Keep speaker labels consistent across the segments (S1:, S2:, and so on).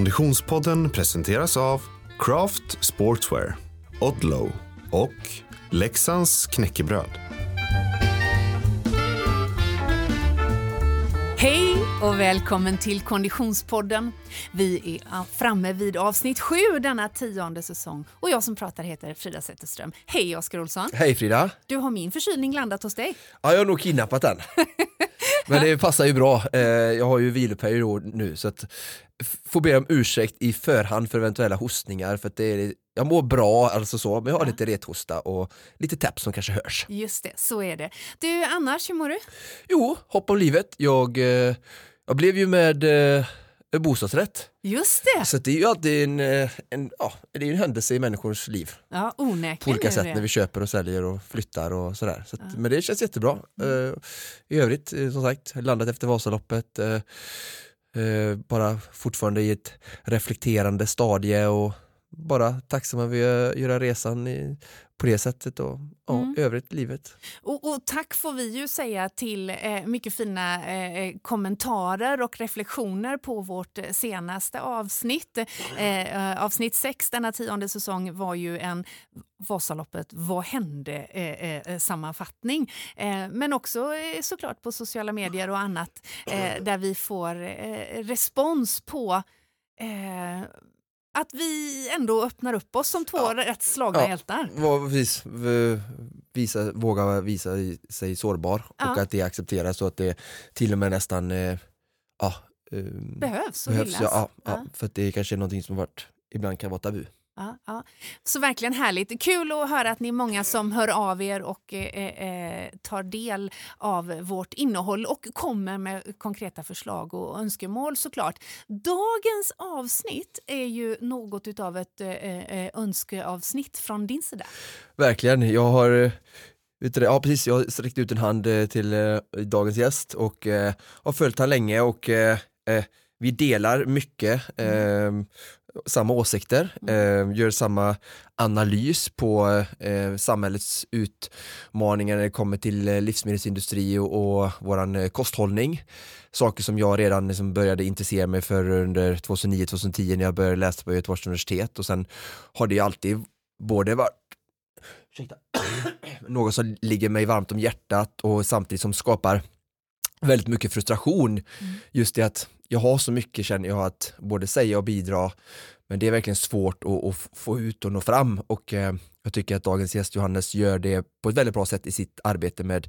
S1: Konditionspodden presenteras av Craft Sportswear, Odlow och Leksands knäckebröd.
S2: Hej och välkommen till Konditionspodden. Vi är framme vid avsnitt sju denna tionde säsong och jag som pratar heter Frida Zetterström. Hej Oskar Olsson!
S3: Hej Frida!
S2: Du har min förkylning landat hos dig.
S3: Ja, jag har nog kidnappat den. Men det passar ju bra. Eh, jag har ju viloperiod nu så att får be om ursäkt i förhand för eventuella hostningar för att det är, jag mår bra alltså så, men jag har lite rethosta och lite täpp som kanske hörs.
S2: Just det, så är det. Du, annars, hur mår du?
S3: Jo, hopp om livet. Jag, eh, jag blev ju med eh, bostadsrätt.
S2: Just det!
S3: Så det är ju alltid en, eh, en, ja, det är en händelse i människors liv.
S2: Ja, onekligen.
S3: På olika sätt när vi köper och säljer och flyttar och sådär. Så att,
S2: Ja.
S3: Men det känns jättebra.
S2: Mm.
S3: Eh, I övrigt, eh, som sagt, landat efter Vasaloppet. eh, eh, bara fortfarande i ett reflekterande stadie och bara tacksamma över att göra resan i, på det sättet och ja,
S2: Mm.
S3: övrigt livet.
S2: Och, och tack får vi ju säga till eh, mycket fina eh, kommentarer och reflektioner på vårt eh, senaste avsnitt. Eh, eh, avsnitt 6 denna tionde säsong var ju en Vasaloppet Vad hände? Eh, eh, sammanfattning. Eh, men också eh, såklart på sociala medier och annat eh, där vi får eh, respons på eh, att vi ändå öppnar upp oss som två
S3: Ja.
S2: rätt slagna
S3: Ja.
S2: hjältar.
S3: Var, precis, v- visa, våga visa sig sårbar
S2: Ja.
S3: och att det accepteras så att det till och med nästan eh, ja, eh,
S2: Behövs och
S3: behövs.
S2: hyllas.
S3: Ja, ja, för det kanske är någonting som varit, ibland kan vara tabu.
S2: Ja, ja. Så verkligen härligt. Kul att höra att ni är många som hör av er och eh, eh, tar del av vårt innehåll och kommer med konkreta förslag och önskemål såklart. Dagens avsnitt är ju något utav ett eh, eh, önskeavsnitt från din sida.
S3: Verkligen, jag har eh? Ja precis, jag har sträckt ut en hand eh, till eh, dagens gäst och eh, har följt han länge och eh, eh, vi delar mycket, eh, samma åsikter, eh, gör samma analys på eh, samhällets utmaningar när det kommer till eh, livsmedelsindustri och, och våran eh, kosthållning. Saker som jag redan liksom började intressera mig för under 2009-2010 när jag började läsa på Göteborgs universitet och sen har det ju alltid både varit något som ligger mig varmt om hjärtat och samtidigt som skapar väldigt mycket frustration. Just det att jag har så mycket känner jag att både säga och bidra men det är verkligen svårt att, att få ut och nå fram och eh, jag tycker att dagens gäst Johannes gör det på ett väldigt bra sätt i sitt arbete med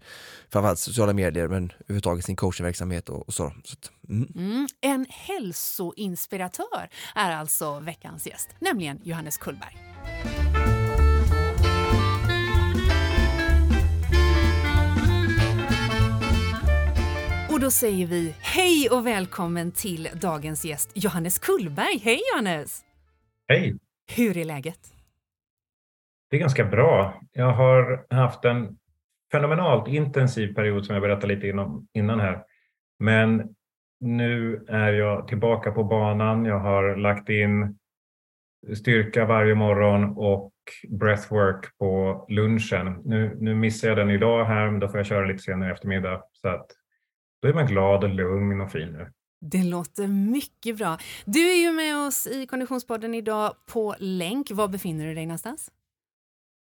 S3: framförallt sociala medier men överhuvudtaget sin coachingverksamhet och, och så. så att, mm.
S2: Mm. En hälsoinspiratör är alltså veckans gäst, nämligen Johannes Kullberg. Då säger vi hej och välkommen till dagens gäst Johannes Kullberg. Hej Johannes!
S4: Hej!
S2: Hur är läget?
S4: Det är ganska bra. Jag har haft en fenomenalt intensiv period som jag berättade lite innan, innan här. Men nu är jag tillbaka på banan. Jag har lagt in styrka varje morgon och breathwork på lunchen. Nu, nu missar jag den idag här, men då får jag köra lite senare i eftermiddag. Så att då är man glad och lugn och fin.
S2: Det låter mycket bra. Du är ju med oss i Konditionspodden idag på länk. Var befinner du dig någonstans?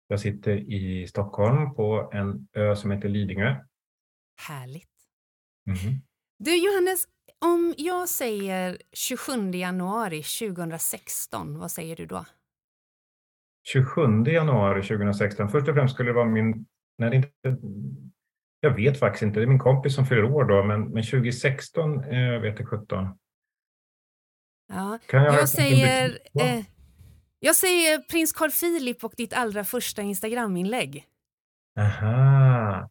S4: Jag sitter i Stockholm på en ö som heter Lidingö.
S2: Härligt.
S4: Mhm.
S2: Du Johannes, om jag säger 27 januari 2016, vad säger du då?
S4: 27 januari 2016. Först och främst skulle det vara min... Nej, det är inte, jag vet faktiskt inte. Det är min kompis som fyller år då, men, men 2016 eh, vet jag 17.
S2: Ja.
S4: Kan jag,
S2: Jag säger, eh, jag säger prins Carl Philip och ditt allra första Instagram-inlägg.
S4: Aha.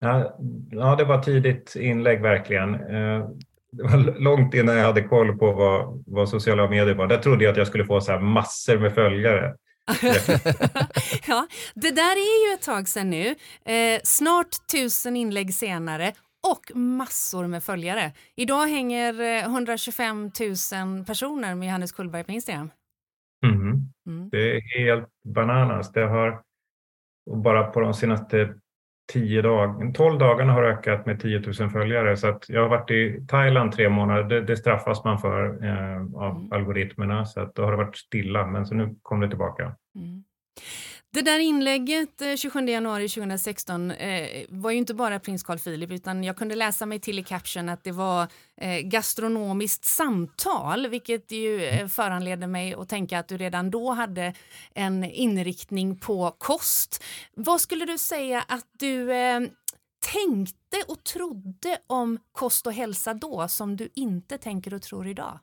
S4: Ja, ja, det var tidigt inlägg verkligen. Eh, Det var långt innan jag hade koll på vad, vad sociala medier var. Där trodde jag att jag skulle få så här massor med följare.
S2: ja, det där är ju ett tag sedan nu. Eh, snart tusen inlägg senare och massor med följare. Idag hänger eh, 125 000 personer med Johannes Kullberg på Instagram.
S4: Mhm.
S2: Mm.
S4: Det är helt bananas. Det har bara på de senaste tio dagar, 12 dagarna har ökat med 10 000 följare. Så att jag har varit i Thailand tre månader. Det, det straffas man för eh, av mm. algoritmerna. Så att då har det varit stilla, men så nu kom det tillbaka. Mm.
S2: Det där inlägget eh, 27 januari 2016 eh, var ju inte bara prins Carl Philip utan jag kunde läsa mig till i caption att det var eh, gastronomiskt samtal vilket ju eh, föranledde mig att tänka att du redan då hade en inriktning på kost. Vad skulle du säga att du eh, tänkte och trodde om kost och hälsa då som du inte tänker och tror idag?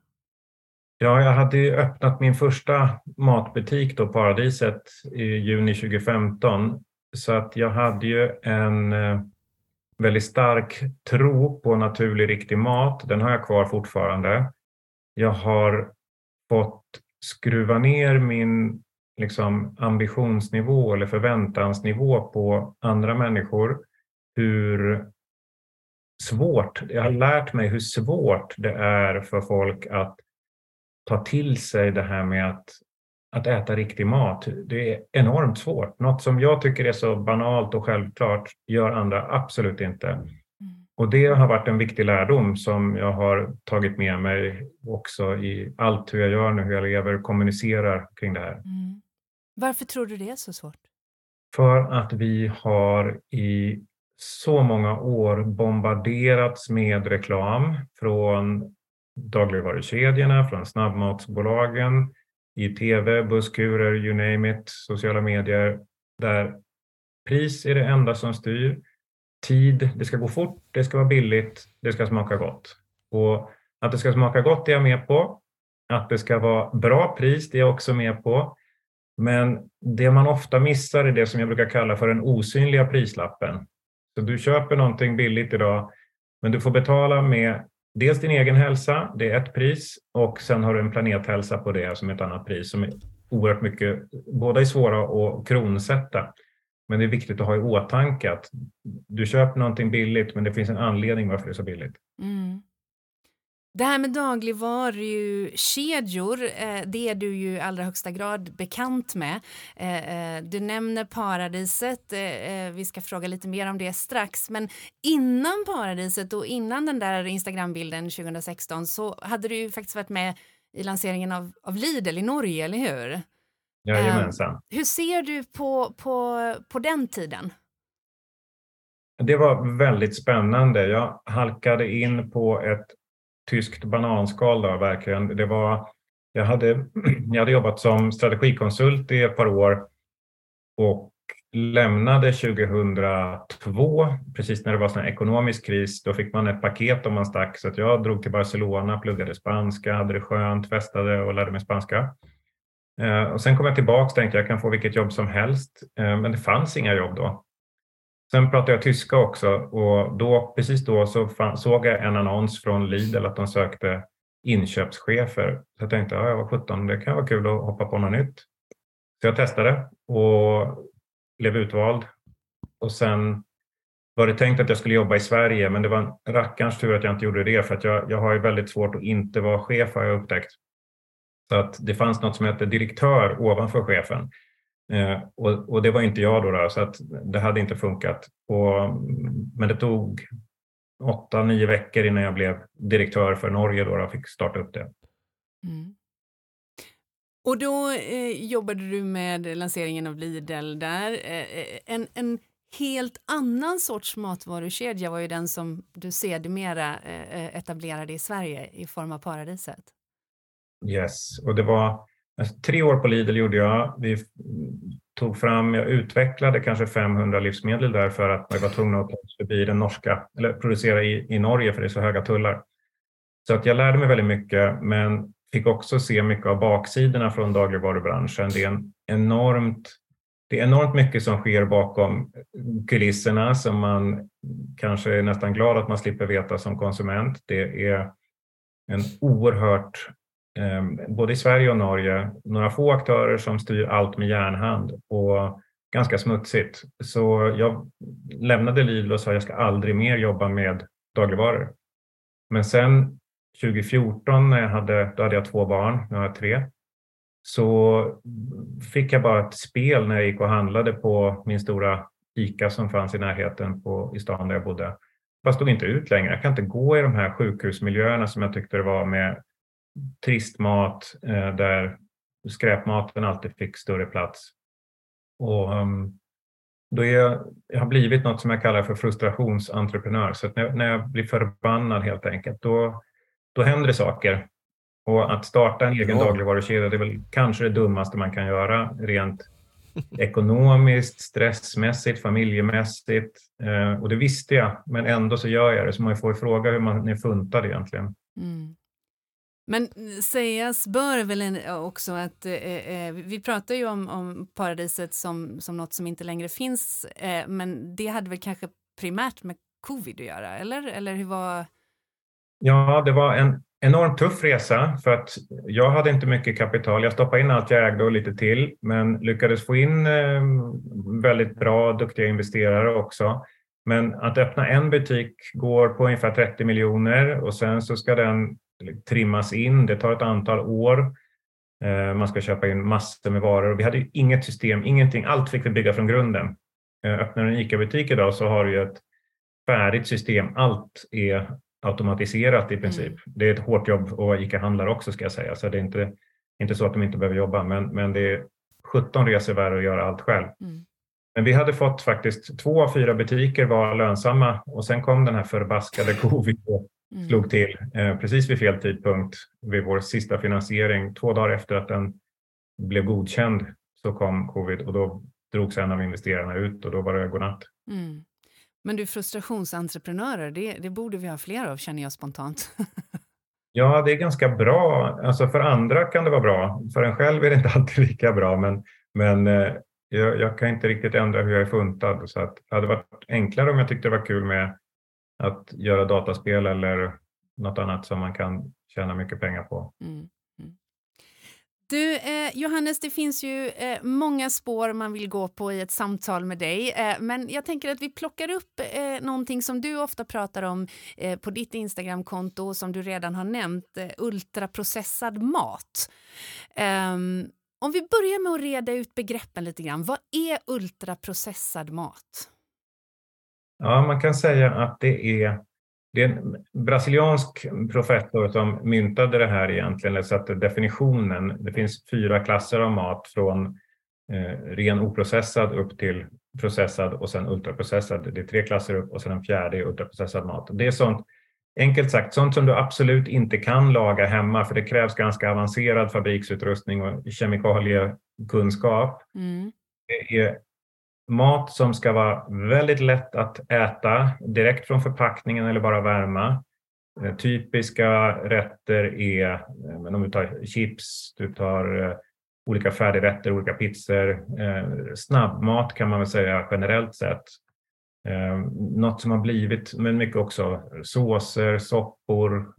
S4: Ja, jag hade ju öppnat min första matbutik då, Paradiset, i juni 2015. Så att jag hade ju en eh, väldigt stark tro på naturlig, riktig mat. Den har jag kvar fortfarande. Jag har fått skruva ner min liksom, ambitionsnivå eller förväntansnivå på andra människor. Hur svårt, jag har lärt mig hur svårt det är för folk att ta till sig det här med att, att äta riktig mat. Det är enormt svårt. Något som jag tycker är så banalt och självklart gör andra absolut inte. Mm. Och det har varit en viktig lärdom som jag har tagit med mig också i allt hur jag gör nu, hur jag lever, kommunicerar kring det här. Mm.
S2: Varför tror du det är så svårt?
S4: För att vi har i så många år bombarderats med reklam från dagligvarukedjorna, från snabbmatsbolagen, i tv, busskurer, you name it, sociala medier, där pris är det enda som styr. Tid, det ska gå fort, det ska vara billigt, det ska smaka gott. Och att det ska smaka gott är jag med på. Att det ska vara bra pris, det är jag också med på. Men det man ofta missar är det som jag brukar kalla för den osynliga prislappen. Så du köper någonting billigt idag, men du får betala med dels din egen hälsa, det är ett pris, och sen har du en planethälsa på det som är ett annat pris som är oerhört mycket, båda är svåra att kronsätta. Men det är viktigt att ha i åtanke att du köper någonting billigt men det finns en anledning varför det är så billigt. Mm.
S2: Det här med dagligvarukedjor, eh, det är du ju i allra högsta grad bekant med. Eh, eh, du nämner Paradiset, vi ska fråga lite mer om det strax. Men innan Paradiset och innan den där Instagrambilden 2016 så hade du ju faktiskt varit med i lanseringen av, av Lidl i Norge, eller hur?
S4: Jajamensan.
S2: Hur ser du på, på, på den tiden?
S4: Det var väldigt spännande. Jag halkade in på ett tyskt bananskal då, verkligen. Det var, jag, hade, jag hade jobbat som strategikonsult i ett par år och lämnade 2002, precis när det var sån ekonomisk kris. Då fick man ett paket om man stack, så att jag drog till Barcelona, pluggade spanska, hade det skönt, festade och lärde mig spanska. Eh, och sen kom jag tillbaka och tänkte jag kan få vilket jobb som helst, eh, men det fanns inga jobb då. Sen pratade jag tyska också och då, precis då så fann, såg jag en annons från Lidl att de sökte inköpschefer. Så jag tänkte, ja, jag var 17, det kan vara kul att hoppa på något nytt. Så jag testade och blev utvald. Och sen var det tänkt att jag skulle jobba i Sverige, men det var en rackarns tur att jag inte gjorde det, för att jag, jag har ju väldigt svårt att inte vara chef har jag upptäckt. Så att det fanns något som hette direktör ovanför chefen. Eh, och, och, det var inte jag då, då, så att det hade inte funkat. Och, men det tog åtta, nio veckor innan jag blev direktör för Norge då och fick starta upp det. Mm.
S2: Och då eh, jobbade du med lanseringen av Lidl där. Eh, eh en, en helt annan sorts matvarukedja var ju den som du sedermera eh, eh, etablerade i Sverige i form av Paradiset.
S4: Yes, och det var tre år på Lidl gjorde jag. Vi tog fram, jag utvecklade kanske 500 livsmedel där för att man var tvungna att ta oss förbi den norska, eller producera i, i Norge för det är så höga tullar. Så att jag lärde mig väldigt mycket men fick också se mycket av baksidorna från dagligvarubranschen. Det är, en enormt, det är enormt mycket som sker bakom kulisserna som man kanske är nästan glad att man slipper veta som konsument. Det är en oerhört Ehm, både i Sverige och Norge, några få aktörer som styr allt med järnhand och ganska smutsigt. Så jag lämnade Lidl och sa att jag ska aldrig mer jobba med dagligvaror. Men sen 2014 när jag hade, då hade jag två barn, nu har jag tre, så fick jag bara ett spel när jag gick och handlade på min stora ICA som fanns i närheten på, i stan där jag bodde. Jag stod inte ut längre. Jag kan inte gå i de här sjukhusmiljöerna som jag tyckte det var med trist mat eh, där skräpmaten alltid fick större plats. Och, um, då är jag, jag har blivit något som jag kallar för frustrationsentreprenör. Så när, när jag blir förbannad helt enkelt, då, då händer det saker. Och att starta en egen ja. dagligvarukedja, det är väl kanske det dummaste man kan göra rent ekonomiskt, stressmässigt, familjemässigt. Eh, och det visste jag, men ändå så gör jag det. Så man får fråga hur man är funtad egentligen. Mm.
S2: Men sägas bör väl också att eh, eh, vi pratar ju om, om, paradiset som, som något som inte längre finns, eh, men det hade väl kanske primärt med covid att göra, eller? Eller hur var...
S4: Ja, det var en enormt tuff resa för att jag hade inte mycket kapital. Jag stoppade in allt jag ägde och lite till, men lyckades få in eh, väldigt bra, duktiga investerare också. Men att öppna en butik går på ungefär 30 miljoner och sen så ska den trimmas in. Det tar ett antal år. Eh, man ska köpa in massor med varor och vi hade inget system, ingenting. Allt fick vi bygga från grunden. Eh, öppnar du en ICA-butik idag så har du ett färdigt system. Allt är automatiserat i princip. Mm. Det är ett hårt jobb att vara ICA-handlare också ska jag säga, så det är inte, inte så att de inte behöver jobba, men, men det är 17 resor värre att göra allt själv. Mm. Men vi hade fått faktiskt två av fyra butiker var lönsamma och sen kom den här förbaskade covid och mm. slog till eh, precis vid fel tidpunkt vid vår sista finansiering. Två dagar efter att den blev godkänd så kom covid och då drogs en av investerarna ut och då var det godnatt. Mm.
S2: Men du, frustrationsentreprenörer, det, det borde vi ha fler av känner jag spontant.
S4: ja, det är ganska bra. Alltså för andra kan det vara bra. För en själv är det inte alltid lika bra, men, men eh, jag, jag, kan inte riktigt ändra hur jag är funtad. Så att det hade varit enklare om jag tyckte det var kul med att göra dataspel eller något annat som man kan tjäna mycket pengar på. Mm, mm.
S2: Du, eh, Johannes, det finns ju eh, många spår man vill gå på i ett samtal med dig. Eh, men jag tänker att vi plockar upp eh, någonting som du ofta pratar om eh, på ditt Instagramkonto som du redan har nämnt, eh, ultraprocessad mat. Ehm, om vi börjar med att reda ut begreppen lite grann. Vad är ultraprocessad mat?
S4: Ja, man kan säga att det är det är en brasiliansk professor som myntade det här egentligen, eller satte definitionen. Det finns fyra klasser av mat från eh, ren oprocessad upp till processad och sen ultraprocessad. Det är tre klasser upp och sen en fjärde är ultraprocessad mat. Det är sånt, enkelt sagt, sånt som du absolut inte kan laga hemma för det krävs ganska avancerad fabriksutrustning och kemikaliekunskap. Mm. Det är mat som ska vara väldigt lätt att äta direkt från förpackningen eller bara värma. Eh, typiska rätter är, eh, om du tar chips, du tar eh, olika färdigrätter, olika pizzor. Snabbmat kan man väl säga generellt sett. Något som har blivit, men mycket också såser, soppor.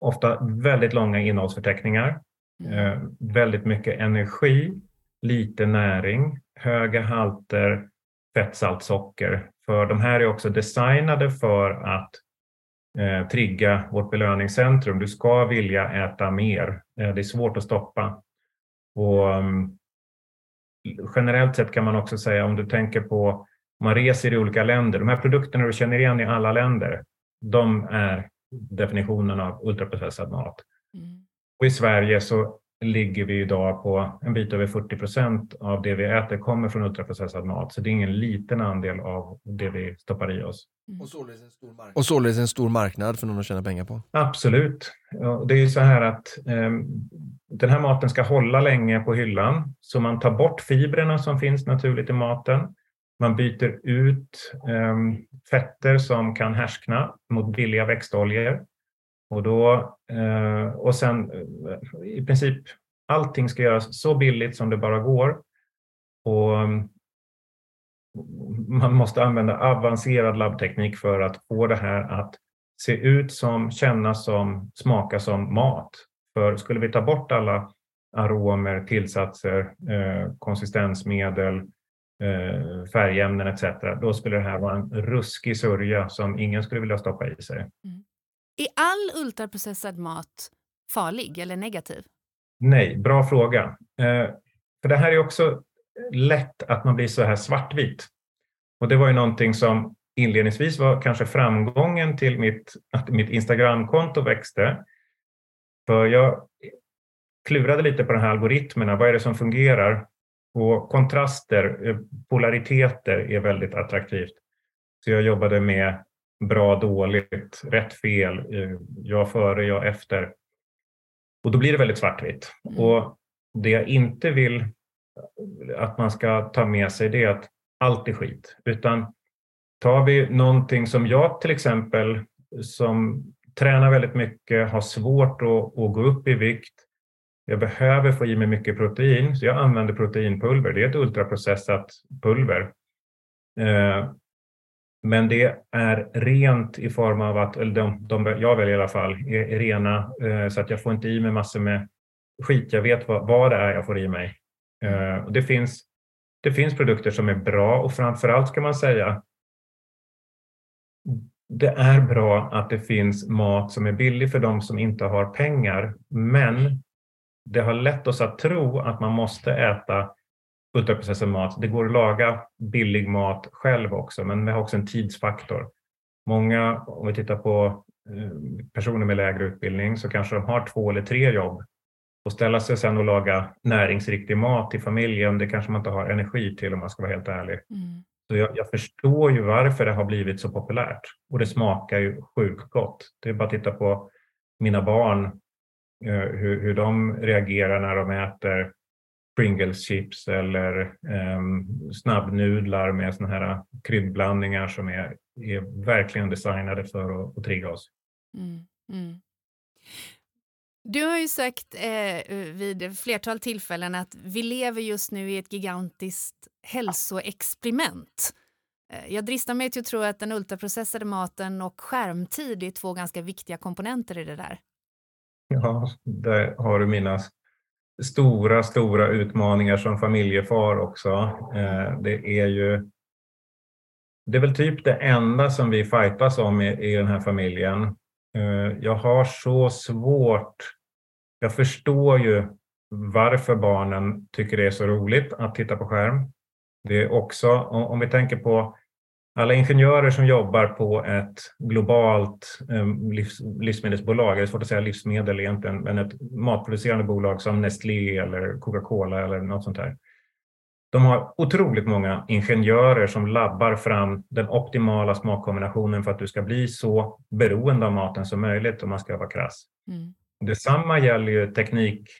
S4: Ofta väldigt långa innehållsförteckningar. Mm. Väldigt mycket energi, lite näring höga halter fett, salt, socker. För de här är också designade för att eh, trigga vårt belöningscentrum. Du ska vilja äta mer. Eh, det är svårt att stoppa. Och, um, generellt sett kan man också säga om du tänker på man reser i olika länder. De här produkterna du känner igen i alla länder, de är definitionen av ultraprocessad mat. Mm. Och I Sverige så ligger vi idag på en bit över 40 procent av det vi äter kommer från ultraprocessad mat. Så det är ingen liten andel av det vi stoppar i oss.
S3: Mm. Och, således en stor marknad. och således en stor marknad för någon att tjäna pengar på?
S4: Absolut. Det är ju så här att um, den här maten ska hålla länge på hyllan. Så man tar bort fibrerna som finns naturligt i maten. Man byter ut um, fetter som kan härskna mot billiga växtoljor. Och, då, eh, och sen eh, i princip allting ska göras så billigt som det bara går. Och mm, man måste använda avancerad labbteknik för att få det här att se ut som, kännas som, smaka som mat. För skulle vi ta bort alla aromer, tillsatser, eh, konsistensmedel, färgämnen etc. Då skulle det här vara en ruskig sörja som ingen skulle vilja stoppa i sig. Mm.
S2: Är all ultraprocessad mat farlig eller negativ?
S4: Nej, bra fråga. Eh, för det här är också lätt att man blir så här svartvit. Och det var ju någonting som inledningsvis var kanske framgången till mitt, att mitt Instagramkonto växte. För jag klurade lite på de här algoritmerna. Vad är det som fungerar? Och kontraster, eh, polariteter är väldigt attraktivt. Så jag jobbade med bra, dåligt, rätt, fel, eh, jag före, jag efter. Och då blir det väldigt svartvitt. Mm. Och det jag inte vill att man ska ta med sig det är att allt är skit. Utan tar vi någonting som jag till exempel som tränar väldigt mycket, har svårt att, att gå upp i vikt. Jag behöver få i mig mycket protein, så jag använder proteinpulver. Det är ett ultraprocessat pulver. Eh, men det är rent i form av att, eller de, de jag väljer i alla fall, är, rena eh, så att jag får inte i mig massor med skit. Jag vet vad, vad det är jag får i mig. Eh, det, finns, det finns produkter som är bra och framförallt ska man säga det är bra att det finns mat som är billig för de som inte har pengar. Men det har lett oss att tro att man måste äta ultraprocessad mat. Det går att laga billig mat själv också, men vi har också en tidsfaktor. Många, om vi tittar på eh, personer med lägre utbildning, så kanske de har två eller tre jobb. Och ställa sig sen och laga näringsriktig mat till familjen, det kanske man inte har energi till om man ska vara helt ärlig. Mm. Så jag, jag, förstår ju varför det har blivit så populärt. Och det smakar ju sjukt gott. Det är bara att titta på mina barn, eh, hur, hur de reagerar när de äter Pringles chips eller eh, snabbnudlar med såna här kryddblandningar som är, är verkligen designade för att, att trigga oss. Mm, mm.
S2: Du har ju sagt eh, vid flertal tillfällen att vi lever just nu i ett gigantiskt hälsoexperiment. Eh, jag dristar mig till att tro att den ultraprocessade maten och skärmtid är två ganska viktiga komponenter i det där.
S4: Ja, där har du mina stora, stora utmaningar som familjefar också. Eh, det är ju det är väl typ det enda som vi fightas om i, i den här familjen. Eh, jag har så svårt, jag förstår ju varför barnen tycker det är så roligt att titta på skärm. Det är också, om vi tänker på alla ingenjörer som jobbar på ett globalt ehm, livs, livsmedelsbolag, det är svårt att säga livsmedel egentligen, men ett matproducerande bolag som Nestlé eller Coca-Cola eller något sånt här. De har otroligt många ingenjörer som labbar fram den optimala smakkombinationen för att du ska bli så beroende av maten som möjligt om man ska vara krass. Mm. Detsamma gäller ju teknik,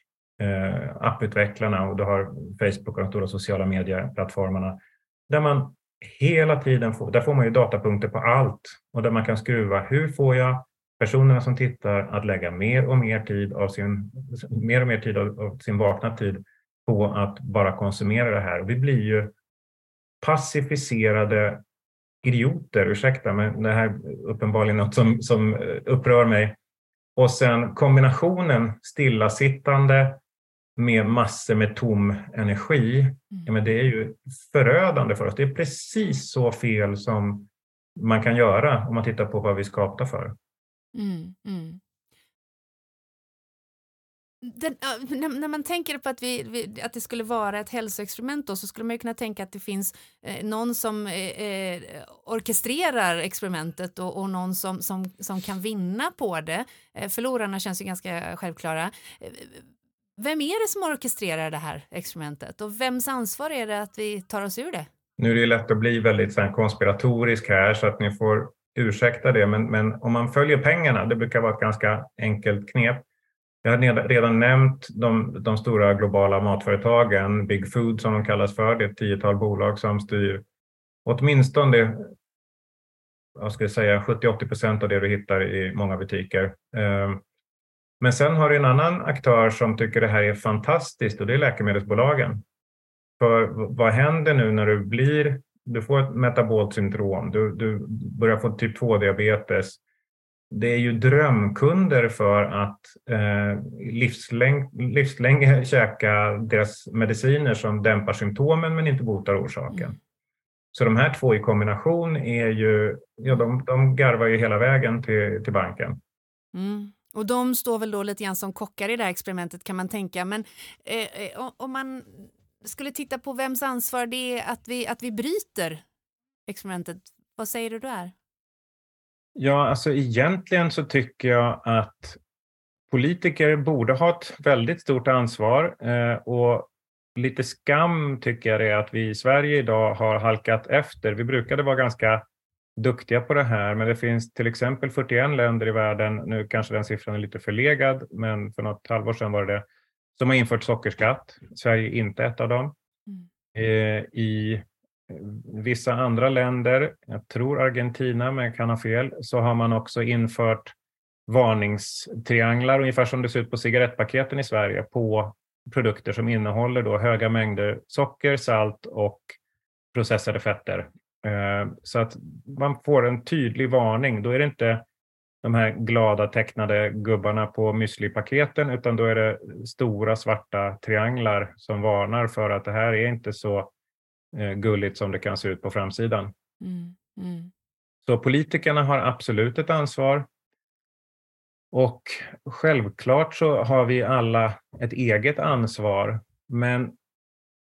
S4: eh, apputvecklarna och du har Facebook och de stora sociala medieplattformarna där man hela tiden får, där får man ju datapunkter på allt och där man kan skruva. Hur får jag personerna som tittar att lägga mer och mer tid av sin, mer och mer tid av, av sin vakna tid på att bara konsumera det här. Vi blir ju passificerade idioter, ursäkta, men det här är uppenbarligen något som, som eh, upprör mig. Och sen kombinationen stillasittande med massor med tom energi, mm. ja, men det är ju förödande för oss. Det är precis så fel som man kan göra om man tittar på vad vi skapar för. Mm, mm.
S2: Den, när, man tänker på att, vi, att det skulle vara ett hälsoexperiment då, så skulle man kunna tänka att det finns eh, någon som eh, eh, orkestrerar experimentet och, och någon som, som, som kan vinna på det. Eh, förlorarna känns ju ganska självklara. Vem är det som orkestrerar det här experimentet och vems ansvar är det att vi tar oss ur det?
S4: Nu är det lätt att bli väldigt så konspiratorisk här så att ni får ursäkta det, men, men om man följer pengarna, det brukar vara ett ganska enkelt knep. Jag har redan nämnt de, de stora globala matföretagen, Big Food som de kallas för, det är ett tiotal bolag som styr åtminstone jag ska säga 70-80 procent av det du hittar i många butiker. Ehm, men sen har du en annan aktör som tycker det här är fantastiskt och det är läkemedelsbolagen. För vad händer nu när du blir, du får ett metabolt syndrom, du, du börjar få typ 2-diabetes. Det är ju drömkunder för att eh, livsläng, livslänge käka deras mediciner som dämpar symptomen men inte botar orsaken. Mm. Så de här två i kombination är ju, ja, de, de garvar ju hela vägen till, till banken.
S2: Mm. Och de står väl då lite grann som kockar i det här experimentet kan man tänka. Men eh, eh om man skulle titta på vems ansvar det är att vi, att vi bryter experimentet, vad säger du där?
S4: Ja, alltså egentligen så tycker jag att politiker borde ha ett väldigt stort ansvar eh, och lite skam tycker jag det är att vi i Sverige idag har halkat efter. Vi brukade vara ganska duktiga på det här, men det finns till exempel 41 länder i världen, nu kanske den siffran är lite förlegad, men för något halvår sedan var det det, som har infört sockerskatt. Sverige är inte ett av dem. Mm. Eh, I vissa andra länder, jag tror Argentina men jag kan ha fel, så har man också infört varningstrianglar, ungefär som det ser ut på cigarettpaketen i Sverige, på produkter som innehåller då höga mängder socker, salt och processade fetter. Eh, så att man får en tydlig varning. Då är det inte de här glada tecknade gubbarna på müslipaketen utan då är det stora svarta trianglar som varnar för att det här är inte så eh, gulligt som det kan se ut på framsidan. Mm, mm. Så politikerna har absolut ett ansvar. Och självklart så har vi alla ett eget ansvar, men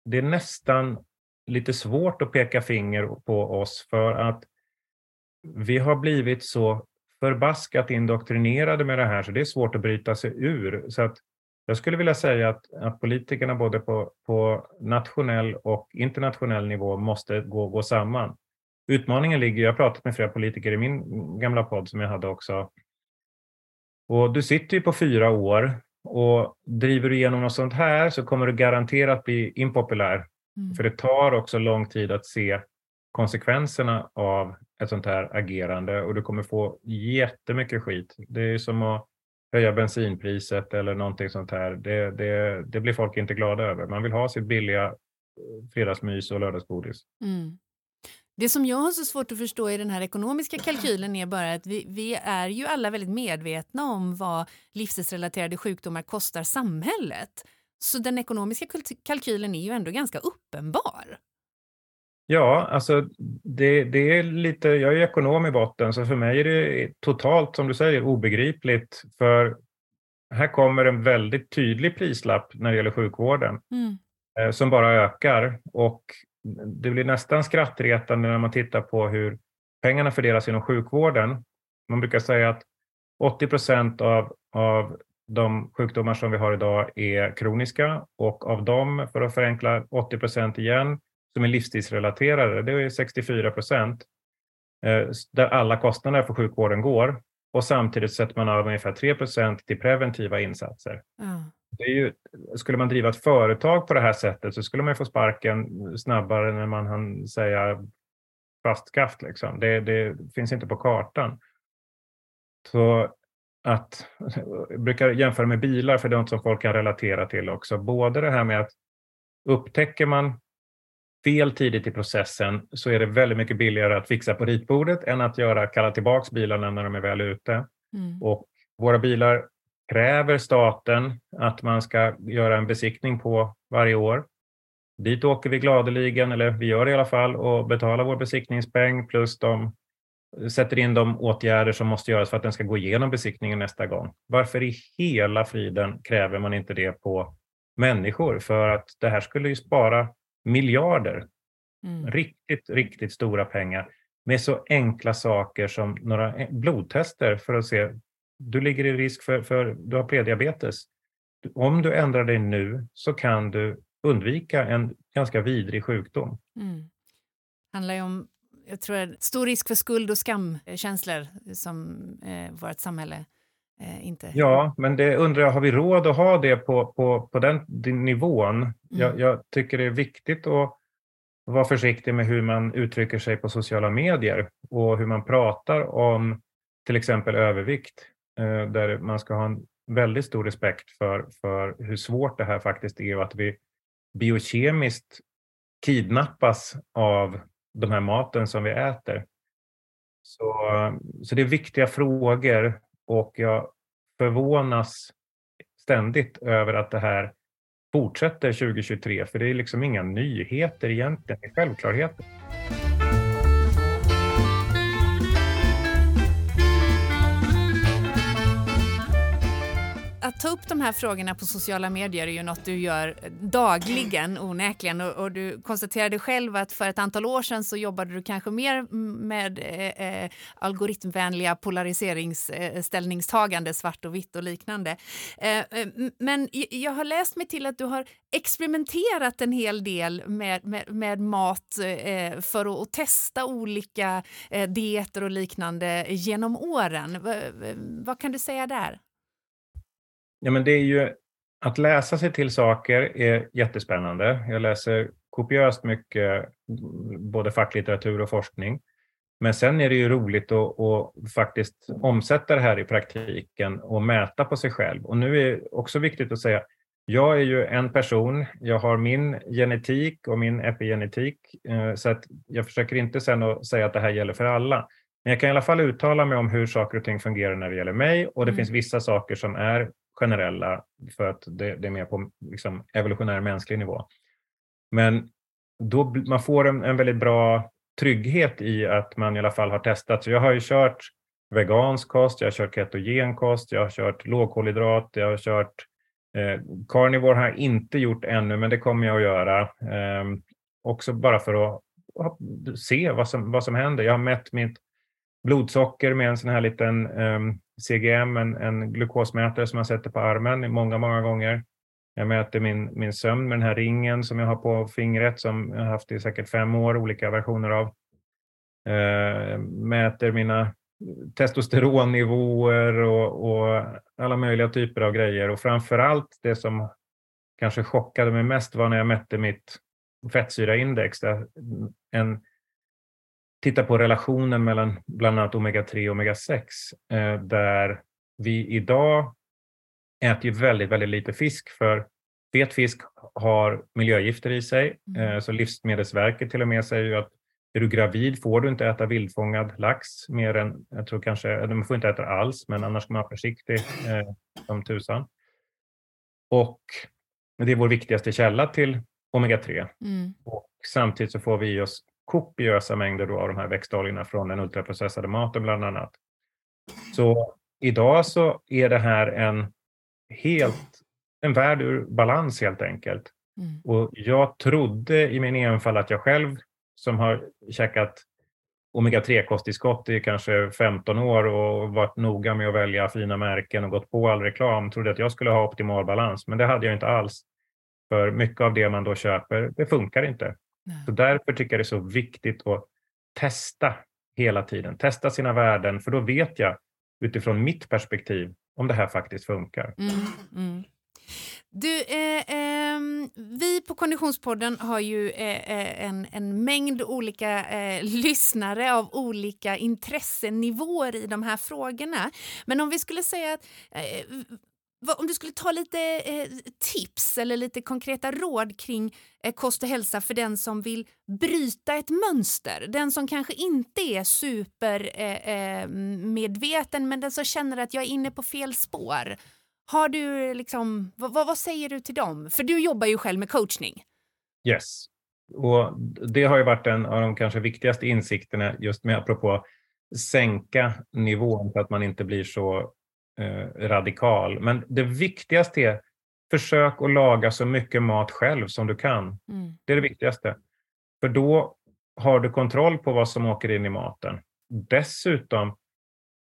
S4: det är nästan lite svårt att peka finger på oss för att vi har blivit så förbaskat indoktrinerade med det här så det är svårt att bryta sig ur. Så att jag skulle vilja säga att, att politikerna både på, på nationell och internationell nivå måste gå, gå samman. Utmaningen ligger, jag har pratat med flera politiker i min gamla podd som jag hade också, och du sitter ju på fyra år och driver du igenom något sånt här så kommer du garanterat bli impopulär. Mm. För det tar också lång tid att se konsekvenserna av ett sånt här agerande och du kommer få jättemycket skit. Det är som att höja bensinpriset eller någonting sånt här. Det, det, det blir folk inte glada över. Man vill ha sitt billiga fredagsmys och lördagsgodis. Mm.
S2: Det som jag har så svårt att förstå i den här ekonomiska kalkylen är bara att vi, vi är ju alla väldigt medvetna om vad livsstilsrelaterade sjukdomar kostar samhället. Så den ekonomiska kalkylen är ju ändå ganska uppenbar.
S4: Ja, alltså det, det, är lite, jag är ekonom i botten så för mig är det totalt, som du säger, obegripligt. För här kommer en väldigt tydlig prislapp när det gäller sjukvården mm. Eh, som bara ökar och det blir nästan skrattretande när man tittar på hur pengarna fördelas inom sjukvården. Man brukar säga att 80 procent av, av de sjukdomar som vi har idag är kroniska och av dem, för att förenkla, 80 procent igen som är livsstilsrelaterade, det är 64 procent, eh, där alla kostnader för sjukvården går. Och samtidigt sätter man av ungefär 3 procent till preventiva insatser. Mm. Det är ju, skulle man driva ett företag på det här sättet så skulle man få sparken snabbare när man hann säga fastskaft. Liksom. Det, det finns inte på kartan. Så att, jag brukar jämföra med bilar för det är något som folk kan relatera till också. Både det här med att upptäcker man fel tidigt i processen så är det väldigt mycket billigare att fixa på ritbordet än att göra, kalla tillbaka bilarna när de är väl ute. Mm. Och våra bilar kräver staten att man ska göra en besiktning på varje år. Dit åker vi gladeligen, eller vi gör det i alla fall, och betalar vår besiktningspeng plus de sätter in de åtgärder som måste göras för att den ska gå igenom besiktningen nästa gång. Varför i hela friden kräver man inte det på människor? För att det här skulle ju spara miljarder. Mm. Riktigt, riktigt stora pengar med så enkla saker som några blodtester för att se du ligger i risk för, för du har prediabetes. Om du ändrar dig nu så kan du undvika en ganska vidrig sjukdom. Mm.
S2: Handlar ju om jag tror, stor risk för skuld och skamkänslor som eh, vårt samhälle eh, inte...
S4: Ja, men det undrar jag, har vi råd att ha det på, på, på den, den nivån? Mm. Jag, jag, tycker det är viktigt att vara försiktig med hur man uttrycker sig på sociala medier och hur man pratar om till exempel övervikt. Eh, där man ska ha en väldigt stor respekt för, för hur svårt det här faktiskt är och att vi biokemiskt kidnappas av de här maten som vi äter. Så, så det är viktiga frågor och jag förvånas ständigt över att det här fortsätter 2023, för det är liksom inga nyheter egentligen, det är självklarheter.
S2: Ta upp de här frågorna på sociala medier är ju något du gör dagligen onekligen och, och du konstaterade själv att för ett antal år sedan så jobbade du kanske mer med eh, eh algoritmvänliga polariseringsställningstagande, svart och vitt och liknande. Eh, eh men jag har läst mig till att du har experimenterat en hel del med, med, med mat eh, för att testa olika eh, dieter och liknande genom åren. V vad kan du säga där?
S4: Ja, men det är ju att läsa sig till saker är jättespännande. Jag läser kopiöst mycket både facklitteratur och forskning. Men sen är det ju roligt att, att, faktiskt omsätta det här i praktiken och mäta på sig själv. Och nu är det också viktigt att säga, jag är ju en person, jag har min genetik och min epigenetik, eh, så att jag försöker inte sen att säga att det här gäller för alla. Men jag kan i alla fall uttala mig om hur saker och ting fungerar när det gäller mig och det mm. finns vissa saker som är generella för att det, det är mer på liksom, evolutionär mänsklig nivå. Men då, man får en, en väldigt bra trygghet i att man i alla fall har testat. Så jag har ju kört vegansk kost, jag har kört ketogenkost, jag har kört lågkolhydrat, jag har kört eh, carnivore har jag inte gjort ännu, men det kommer jag att göra. Eh, också bara för att se vad som, vad som händer. Jag har mätt mitt blodsocker med en sån här liten ehm, um, CGM, en, en glukosmätare som jag sätter på armen många, många gånger. Jag mäter min, min sömn med den här ringen som jag har på fingret som jag har haft i säkert fem år, olika versioner av. Uh, mäter mina testosteronnivåer och, och, alla möjliga typer av grejer. Och framför allt det som kanske chockade mig mest var när jag mätte mitt fettsyraindex. En titta på relationen mellan bland annat omega-3 och omega-6 eh, där vi idag äter ju väldigt, väldigt lite fisk för fet fisk har miljögifter i sig. Mm. Eh, så Livsmedelsverket till och med säger ju att är du gravid får du inte äta vildfångad lax mer än, jag tror kanske, man får inte äta alls, men annars ska man vara försiktig eh, som tusan. Och det är vår viktigaste källa till omega-3. Mm. Och samtidigt så får vi i oss kopiösa mängder då av de här växtoljorna från den ultraprocessade maten bland annat. Så idag så är det här en helt en värld ur balans helt enkelt. Mm. Och jag trodde i min enfald att jag själv som har käkat omega-3-kosttillskott i kanske 15 år och varit noga med att välja fina märken och gått på all reklam, trodde att jag skulle ha optimal balans, men det hade jag inte alls. För mycket av det man då köper, det funkar inte. Så därför tycker jag det är så viktigt att testa hela tiden, testa sina värden, för då vet jag utifrån mitt perspektiv om det här faktiskt funkar. Mm, mm.
S2: Du, eh, eh, vi på Konditionspodden har ju eh, eh en, en mängd olika eh, lyssnare av olika intressenivåer i de här frågorna. Men om vi skulle säga att eh, om du skulle ta lite eh, tips eller lite konkreta råd kring eh, kost och hälsa för den som vill bryta ett mönster. Den som kanske inte är supermedveten eh, eh men den som känner att jag är inne på fel spår. Har du liksom, vad, vad säger du till dem? För du jobbar ju själv med coachning.
S4: Yes, och det har ju varit en av de kanske viktigaste insikterna just med apropå sänka nivån för att man inte blir så eh, radikal. Men det viktigaste är försök att laga så mycket mat själv som du kan. Mm. Det är det viktigaste. För då har du kontroll på vad som åker in i maten. Dessutom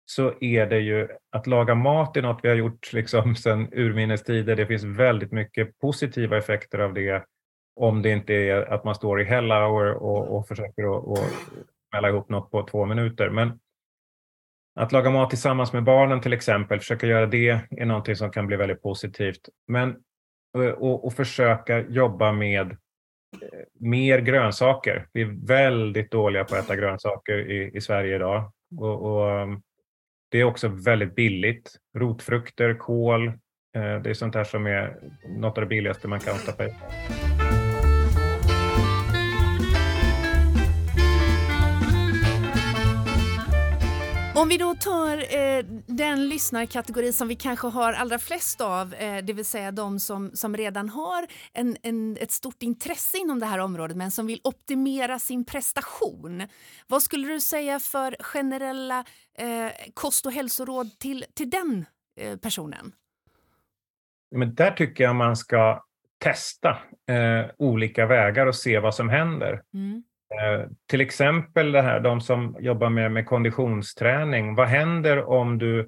S4: så är det ju att laga mat är något vi har gjort liksom sedan urminnes tider. Det finns väldigt mycket positiva effekter av det om det inte är att man står i hell hour och, och försöker att smälla ihop något på två minuter. Men att laga mat tillsammans med barnen till exempel, försöka göra det är någonting som kan bli väldigt positivt. Men, eh, och, och försöka jobba med eh, mer grönsaker. Vi är väldigt dåliga på att äta grönsaker i, i Sverige idag. Och, och, ehm, det är också väldigt billigt. Rotfrukter, kål, eh, det är sånt här som är något av det billigaste man kan stoppa i.
S2: Om vi då tar eh, den lyssnarkategori som vi kanske har allra flest av, eh, det vill säga de som, som redan har en, en, ett stort intresse inom det här området men som vill optimera sin prestation. Vad skulle du säga för generella eh, kost och hälsoråd till, till den eh, personen?
S4: men där tycker jag man ska testa eh, olika vägar och se vad som händer. Mm. Eh, till exempel det här, de som jobbar med, med konditionsträning. Vad händer om du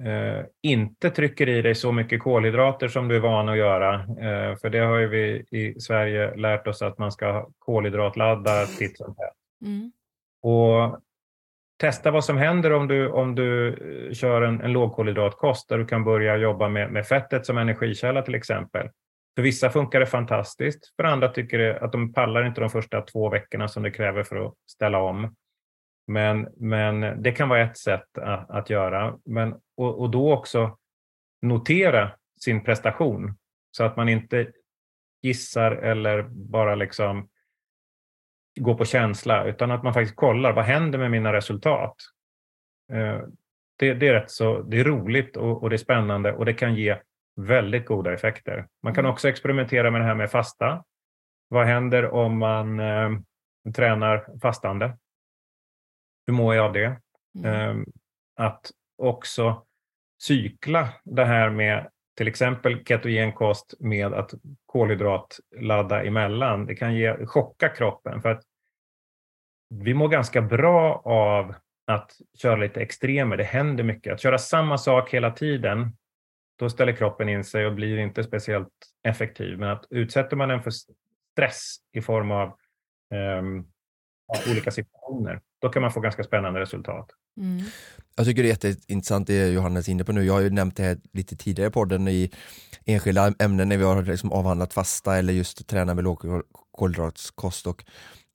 S4: eh, inte trycker i dig så mycket kolhydrater som du är van att göra? Eh, för det har ju vi i Sverige lärt oss att man ska kolhydratladda titt som tätt. Mm. Och testa vad som händer om du, om du eh, kör en, en lågkolhydratkost där du kan börja jobba med, med fettet som energikälla till exempel. För vissa funkar det fantastiskt, för andra tycker det att de pallar inte de första två veckorna som det kräver för att ställa om. Men, men det kan vara ett sätt att, att göra. Men, och, och då också notera sin prestation så att man inte gissar eller bara liksom går på känsla, utan att man faktiskt kollar vad händer med mina resultat. Eh, det, det är rätt så, det är roligt och, och, det är spännande och det kan ge väldigt goda effekter. Man kan mm. också experimentera med det här med fasta. Vad händer om man eh, tränar fastande? Hur mår jag av det? Mm. Eh, att också cykla det här med till exempel ketogenkost med att kolhydratladda emellan. Det kan ge, chocka kroppen för att vi mår ganska bra av att köra lite extremer. Det händer mycket. Att köra samma sak hela tiden då ställer kroppen in sig och blir inte speciellt effektiv. Men att utsätter man den för stress i form av um, olika situationer, då kan man få ganska spännande resultat. Mm.
S3: Jag tycker det är jätteintressant det Johannes är inne på nu. Jag har ju nämnt det här lite tidigare i podden i enskilda ämnen när vi har liksom avhandlat fasta eller just träna med lågkolhydratskost.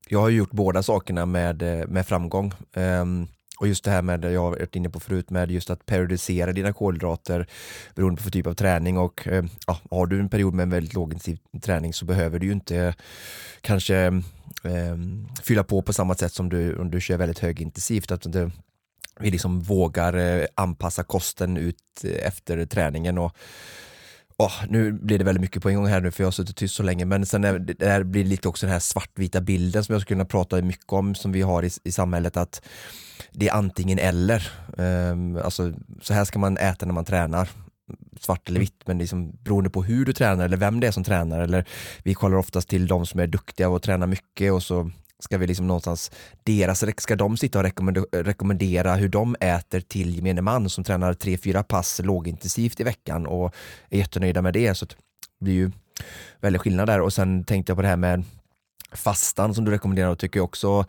S3: jag har gjort båda sakerna med, med framgång. Um, och just det här med, jag har varit inne på förut, med just att periodisera dina kolhydrater beroende på typ av träning och eh, ja, har du en period med en väldigt lågintensiv träning så behöver du ju inte kanske eh, fylla på på samma sätt som du om du kör väldigt högintensivt. Att det, vi liksom vågar eh, anpassa kosten ut eh, efter träningen och Oh, nu blir det väldigt mycket på en gång här nu för jag har suttit tyst så länge men sen är, det här blir lite också den här svartvita bilden som jag skulle kunna prata mycket om som vi har i, i samhället att det är antingen eller. Um, alltså, så här ska man äta när man tränar svart eller vitt, men liksom beroende på hur du tränar eller vem det är som tränar. Eller vi kollar oftast till de som är duktiga och tränar mycket och så ska vi liksom någonstans, deras, ska de sitta och rekommendera hur de äter till gemene man som tränar tre, fyra pass lågintensivt i veckan och är jättenöjda med det. Så det blir ju väldigt skillnad där. Och sen tänkte jag på det här med fastan som du rekommenderar och tycker jag också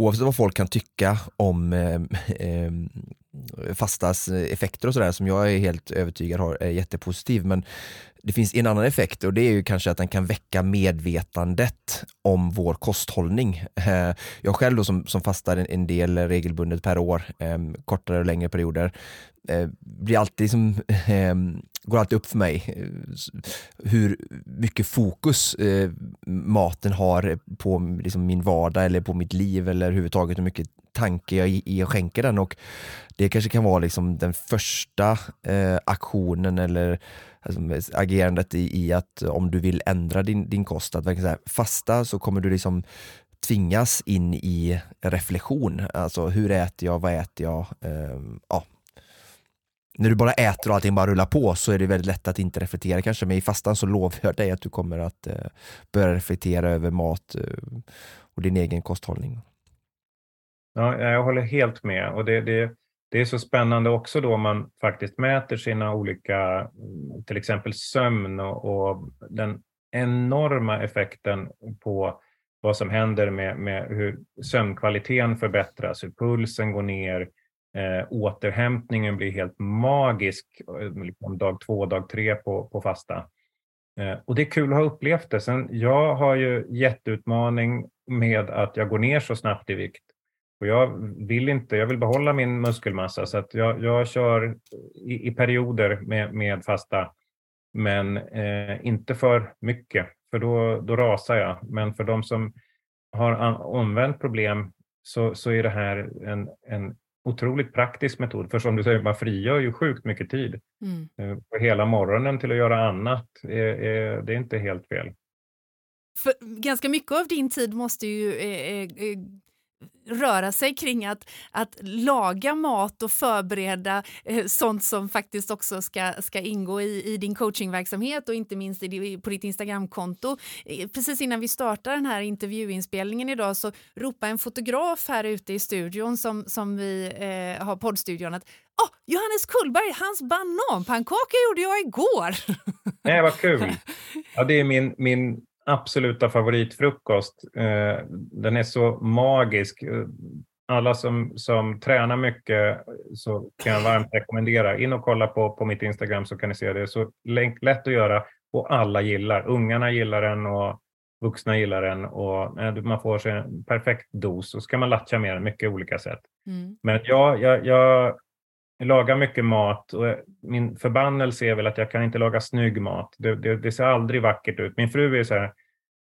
S3: oavsett vad folk kan tycka om eh, eh, fastas effekter och sådär som jag är helt övertygad har, är jättepositiv. Men det finns en annan effekt och det är ju kanske att den kan väcka medvetandet om vår kosthållning. Eh, jag själv då som, som fastar en, del regelbundet per år, eh, kortare och längre perioder, eh, blir alltid liksom, går alltid upp för mig eh, hur mycket fokus eh, maten har på liksom min vardag eller på mitt liv eller överhuvudtaget hur mycket tanke jag, jag skänker den och det kanske kan vara liksom den första eh, aktionen eller alltså, agerandet i, i, att om du vill ändra din, din kost, att verkligen fasta så kommer du liksom tvingas in i reflektion. Alltså hur äter jag, vad äter jag? Eh, ja. När du bara äter och allting bara rullar på så är det väldigt lätt att inte reflektera kanske, men i fastan så lovar jag dig att du kommer att eh, börja reflektera över mat eh, och din egen kosthållning.
S4: Ja, jag håller helt med och det, det, det är så spännande också då man faktiskt mäter sina olika, mm, till exempel sömn och, och den enorma effekten på vad som händer med, med hur sömnkvaliteten förbättras, hur pulsen går ner, eh, återhämtningen blir helt magisk eh, liksom dag två, dag tre på, på fasta. Eh, och det är kul att ha upplevt det. Sen, jag har ju jätteutmaning med att jag går ner så snabbt i vikt och jag vill inte, jag vill behålla min muskelmassa så att jag, jag kör i, i perioder med, med fasta, men eh, inte för mycket, för då, då rasar jag. Men för de som har omvänt problem så, så är det här en, en otroligt praktisk metod. För som du säger, man frigör ju sjukt mycket tid. Mm. Eh, hela morgonen till att göra annat, är, är, det är inte helt fel.
S2: För ganska mycket av din tid måste ju eh, eh, röra sig kring att, att laga mat och förbereda eh, sånt som faktiskt också ska, ska ingå i, i din coachingverksamhet och inte minst i, på ditt Instagramkonto. Eh, precis innan vi startar den här intervjuinspelningen idag så ropade en fotograf här ute i studion som, som vi eh, har poddstudion att oh, Johannes Kullberg, hans bananpannkaka gjorde jag igår.
S4: Nej, vad kul. Ja, det är min, min absoluta favoritfrukost. Eh, den är så magisk. Alla som, som tränar mycket så kan jag varmt rekommendera. In och kolla på, på mitt Instagram så kan ni se det. Så lätt att göra och alla gillar. Ungarna gillar den och vuxna gillar den och man får sig en perfekt dos och så kan man latcha med den mycket olika sätt. Mm. Men ja, jag, jag lagar mycket mat och min förbannelse är väl att jag kan inte laga snygg mat. Det, det, det ser aldrig vackert ut. Min fru är så här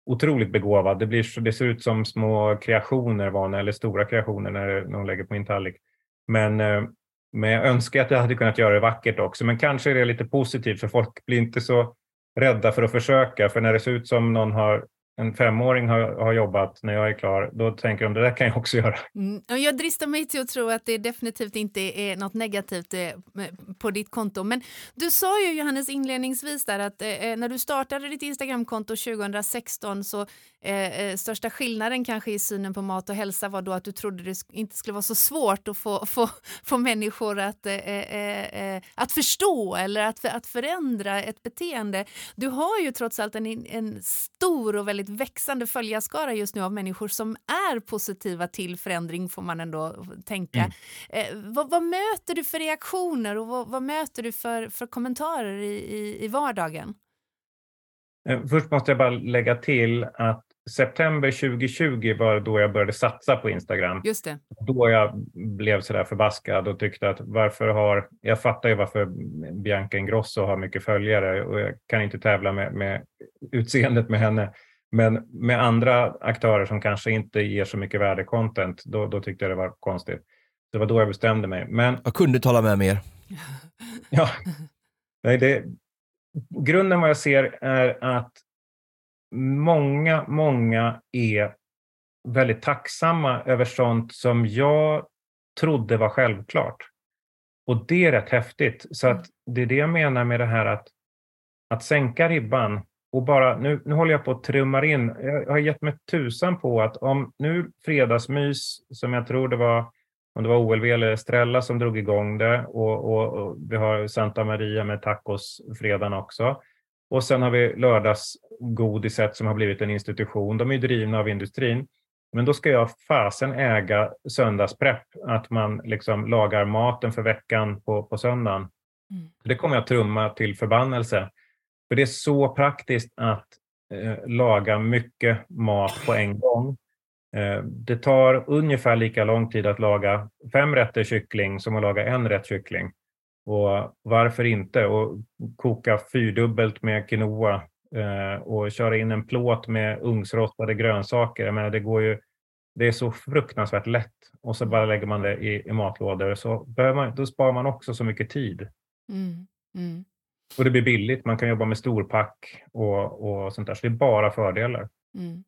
S4: otroligt begåvad. Det, blir, det ser ut som små kreationer var eller stora kreationer när, när hon lägger på min tallrik. Men, eh, men jag önskar att jag hade kunnat göra det vackert också. Men kanske är det lite positivt för folk blir inte så rädda för att försöka. För när det ser ut som någon har en femåring har, har jobbat när jag är klar, då tänker de det där kan jag också göra.
S2: Mm. Jag dristar mig till att tro att det definitivt inte är något negativt eh, på ditt konto. Men du sa ju Johannes inledningsvis där att eh, eh när du startade ditt Instagramkonto 2016 så eh, eh, största skillnaden kanske i synen på mat och hälsa var då att du trodde det inte skulle vara så svårt att få, få, få människor att, eh, eh, eh, att förstå eller att, att förändra ett beteende. Du har ju trots allt en, en stor och väldigt växande följarskara just nu av människor som är positiva till förändring får man ändå tänka. Mm. Eh, vad, vad, möter du för reaktioner och vad, vad möter du för, för kommentarer i, i, i vardagen?
S4: Först måste jag bara lägga till att september 2020 var då jag började satsa på Instagram.
S2: Just det.
S4: Då jag blev sådär förbaskad och tyckte att varför har, jag fattar ju varför Bianca Ingrosso har mycket följare och jag kan inte tävla med, med utseendet med henne. Men med andra aktörer som kanske inte ger så mycket värdecontent, då, då tyckte jag det var konstigt. Det var då jag bestämde mig. Men,
S3: jag kunde tala med mer.
S4: ja, nej, det, grunden vad jag ser är att många, många är väldigt tacksamma över sånt som jag trodde var självklart. Och det är rätt häftigt. Så att det är det jag menar med det här att, att sänka ribban och bara, nu, nu håller jag på att trumma in, jag har gett mig tusan på att om nu fredagsmys, som jag tror det var, om det var OLV eller Estrella som drog igång det och, och, och vi har Santa Maria med tacos fredagen också. Och sen har vi lördagsgodiset som har blivit en institution. De är drivna av industrin. Men då ska jag fasen äga söndagsprepp, att man liksom lagar maten för veckan på, på söndagen. Mm. Det kommer jag trumma till förbannelse. För det är så praktiskt att eh, laga mycket mat på en gång. Eh, det tar ungefär lika lång tid att laga fem rätter kyckling som att laga en rätt kyckling. Och varför inte? Och koka fyrdubbelt med quinoa eh, och köra in en plåt med ugnsrostade grönsaker. Men det, går ju, det är så fruktansvärt lätt. Och så bara lägger man det i, i matlådor. Så man, då sparar man också så mycket tid. Mm. Mm. Och det blir billigt. Man kan jobba med storpack och, och sånt där. Så det är bara fördelar. Mm.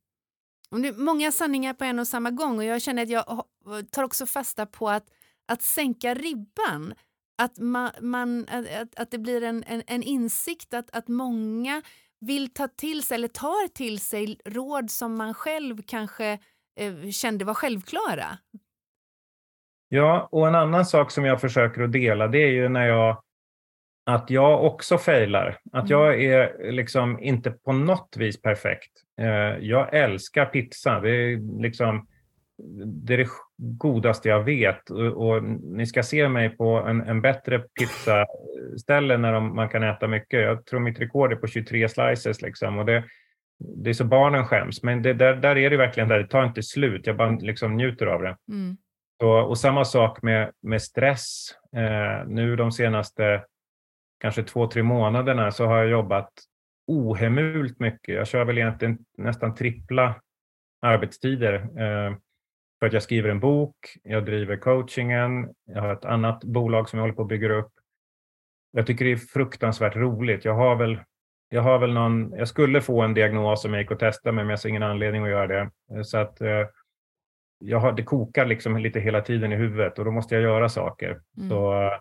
S2: Och det är många sanningar på en och samma gång och jag känner att jag tar också fasta på att, att sänka ribban att, man, man att, att det blir en, en, en, insikt att, att många vill ta till sig eller tar till sig råd som man själv kanske eh, kände var självklara.
S4: Ja, och en annan sak som jag försöker att dela det är ju när jag att jag också failar. Att mm. jag är liksom inte på något vis perfekt. Eh, jag älskar pizza. Det är liksom det är det godaste jag vet och, och, ni ska se mig på en, en bättre pizzaställe när de, man kan äta mycket. Jag tror mitt rekord är på 23 slices liksom och det, det är så barnen skäms. Men det, där, där är det verkligen där, det tar inte slut. Jag bara liksom njuter av det. Mm. Så, och samma sak med, med stress. Eh, nu de senaste kanske två, tre månaderna så har jag jobbat ohemult mycket. Jag kör väl egentligen nästan trippla arbetstider. Eh, för att jag skriver en bok, jag driver coachingen, jag har ett annat bolag som jag håller på att bygga upp. Jag tycker det är fruktansvärt roligt. Jag har väl, jag har väl någon, jag skulle få en diagnos som jag gick och testade men jag ser ingen anledning att göra det. Så att, eh, jag har, det kokar liksom lite hela tiden i huvudet och då måste jag göra saker. Mm. Så,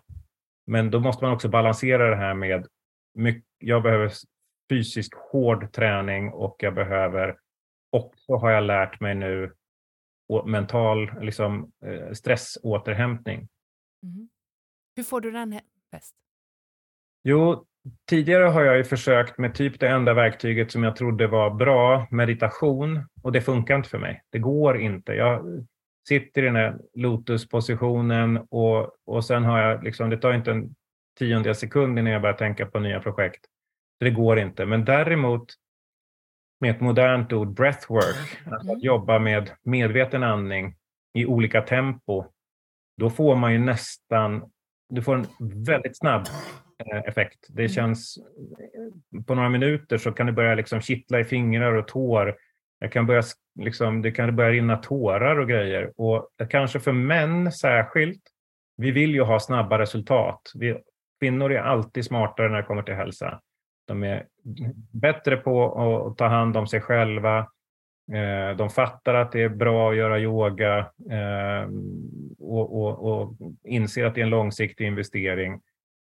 S4: men då måste man också balansera det här med, mycket, jag behöver fysisk hård träning och jag behöver också, har jag lärt mig nu, mental liksom, eh, stressåterhämtning.
S2: Mm. Hur får du den bäst?
S4: Jo, tidigare har jag ju försökt med typ det enda verktyget som jag trodde var bra, meditation, och det funkar inte för mig. Det går inte. Jag sitter i den här lotuspositionen och, och sen har jag, liksom, det tar inte en tiondel sekund innan jag börjar tänka på nya projekt. Det går inte. Men däremot med ett modernt ord, breathwork, alltså att jobba med medveten andning i olika tempo, då får man ju nästan, du får en väldigt snabb eh, effekt. Det mm. känns, på några minuter så kan det börja liksom kittla i fingrar och tår. Jag kan börja, liksom, det kan börja rinna tårar och grejer. Och kanske för män särskilt, vi vill ju ha snabba resultat. Vi, kvinnor är alltid smartare när det kommer till hälsa. De är bättre på att ta hand om sig själva. Eh, de fattar att det är bra att göra yoga eh, och, och, och inser att det är en långsiktig investering.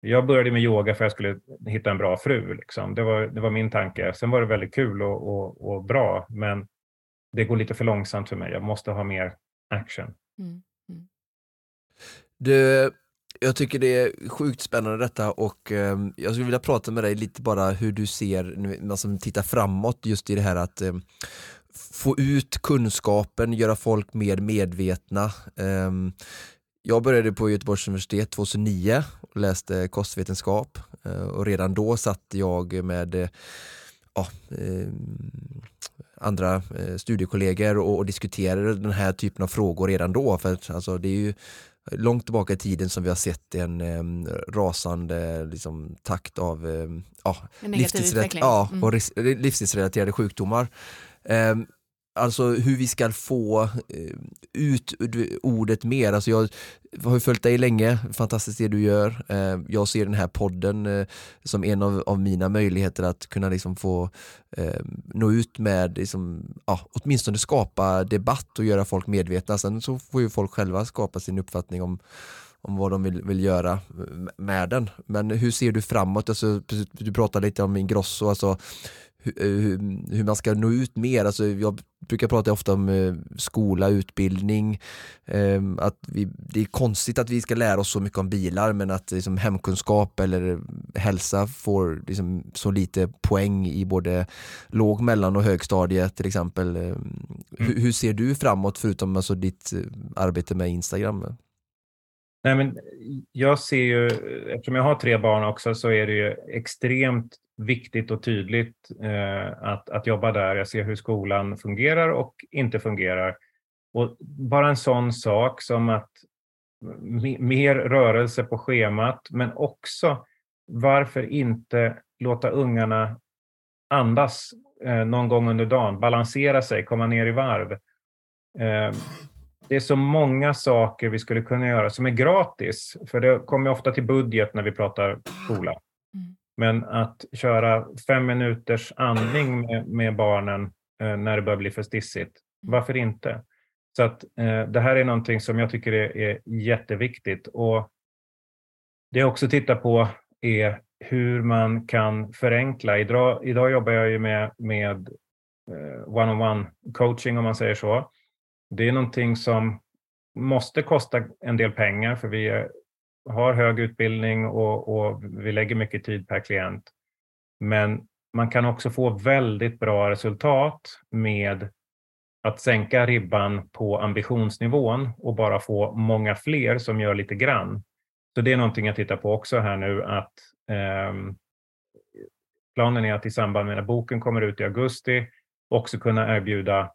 S4: Jag började med yoga för att jag skulle hitta en bra fru. Liksom. Det, var, det var min tanke. Sen var det väldigt kul och, och, och, bra, men det går lite för långsamt för mig. Jag måste ha mer action. Mm. Mm.
S3: Du, jag tycker det är sjukt spännande detta och eh, jag skulle vilja prata med dig lite bara hur du ser, när man som tittar framåt just i det här att eh, få ut kunskapen, göra folk mer medvetna. Eh, jag började på Göteborgs universitet 2009 och läste kostvetenskap eh, och redan då satt jag med eh, ja, ehm, andra eh, studiekollegor och, och, diskuterade den här typen av frågor redan då. För att, alltså, det är ju långt tillbaka i tiden som vi har sett en eh, rasande liksom, takt av eh, ja, livstidsrelaterade, ja, mm. livstidsrelaterade sjukdomar. Eh, alltså hur vi ska få eh, ut ordet mer. Alltså jag har ju följt dig länge, fantastiskt det du gör. Eh, jag ser den här podden eh, som en av, av mina möjligheter att kunna liksom få eh, nå ut med, liksom, ja, åtminstone skapa debatt och göra folk medvetna. Sen så får ju folk själva skapa sin uppfattning om om vad de vill, vill göra eh, med den. Men hur ser du framåt? Alltså, du pratade lite om Ingrosso, alltså, hur, hur, man ska nå ut mer. Alltså, jag brukar prata ofta om eh, skola, utbildning. Eh, att vi, det är konstigt att vi ska lära oss så mycket om bilar men att liksom, hemkunskap eller hälsa får liksom, så lite poäng i både låg, mellan och högstadiet till exempel. Eh, mm. hur, hur, ser du framåt förutom alltså, ditt eh, arbete med Instagram?
S4: Nej, men jag ser ju, eftersom jag har tre barn också, så är det ju extremt viktigt och tydligt eh, att, att jobba där. Jag ser hur skolan fungerar och inte fungerar. Och bara en sån sak som att mer rörelse på schemat, men också varför inte låta ungarna andas eh, någon gång under dagen, balansera sig, komma ner i varv. Eh, det är så många saker vi skulle kunna göra som är gratis, för det kommer ofta till budget när vi pratar skola. Mm. Men att köra fem minuters andning med, med barnen eh, när det börjar bli för stissigt, mm. varför inte? Så att eh, det här är någonting som jag tycker är, är jätteviktigt. Och det jag också tittar på är hur man kan förenkla. Idag, idag jobbar jag ju med, med eh, one-on-one coaching om man säger så. Det är någonting som måste kosta en del pengar för vi har hög utbildning och, och vi lägger mycket tid per klient. Men man kan också få väldigt bra resultat med att sänka ribban på ambitionsnivån och bara få många fler som gör lite grann. Så det är någonting jag tittar på också här nu att eh, planen är att i samband med när boken kommer ut i augusti också kunna erbjuda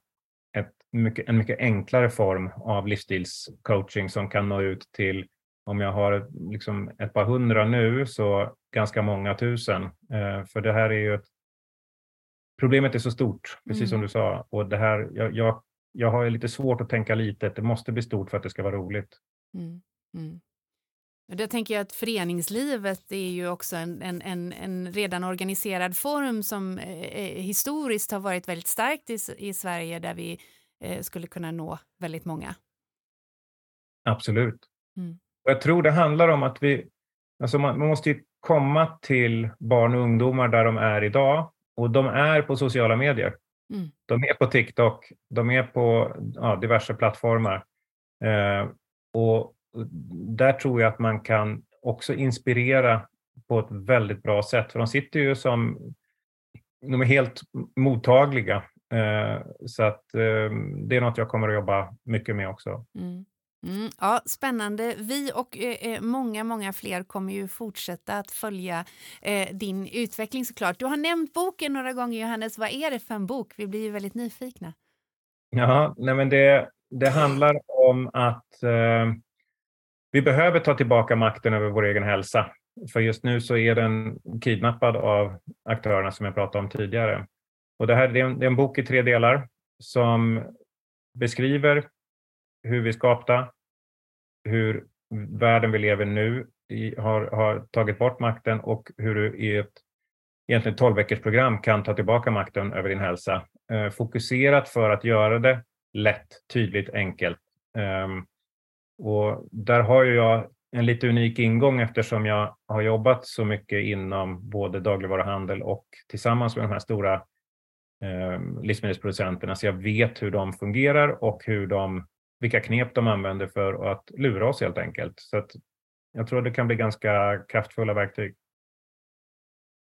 S4: mycket, en mycket enklare form av livsstilscoaching som kan nå ut till, om jag har liksom ett par hundra nu, så ganska många tusen. Eh, för det här är ju ett, Problemet är så stort, precis mm. som du sa. Och det här, jag, jag, jag har lite svårt att tänka litet. Det måste bli stort för att det ska vara roligt. Mm.
S2: Mm. Det tänker jag att föreningslivet är ju också en, en, en, redan organiserad form som eh, eh historiskt har varit väldigt starkt i, i Sverige där vi skulle kunna nå väldigt många.
S4: Absolut. Mm. Jag tror det handlar om att vi, alltså man, man måste komma till barn och ungdomar där de är idag och de är på sociala medier. Mm. De är på TikTok, de är på ja, diverse plattformar. Eh, och där tror jag att man kan också inspirera på ett väldigt bra sätt. För de sitter ju som... De är helt mottagliga. Eh, så att eh, det är något jag kommer att jobba mycket med också.
S2: Mm. Mm, ja, Spännande. Vi och eh, eh, många, många fler kommer ju fortsätta att följa eh, din utveckling såklart. Du har nämnt boken några gånger, Johannes. Vad är det för en bok? Vi blir ju väldigt nyfikna.
S4: Ja, nej men det, det handlar om att eh, vi behöver ta tillbaka makten över vår egen hälsa. För just nu så är den kidnappad av aktörerna som jag pratade om tidigare. Och det här det är en, det är en bok i tre delar som beskriver hur vi är skapta, hur världen vi lever nu i, har, har tagit bort makten och hur du i ett egentligen 12 veckors program kan ta tillbaka makten över din hälsa. Eh, fokuserat för att göra det lätt, tydligt, enkelt. Um, och där har ju jag en lite unik ingång eftersom jag har jobbat så mycket inom både dagligvaruhandel och tillsammans med de här stora eh, livsmedelsproducenterna så jag vet hur de fungerar och hur de, vilka knep de använder för att lura oss helt enkelt. Så att jag tror det kan bli ganska kraftfulla verktyg.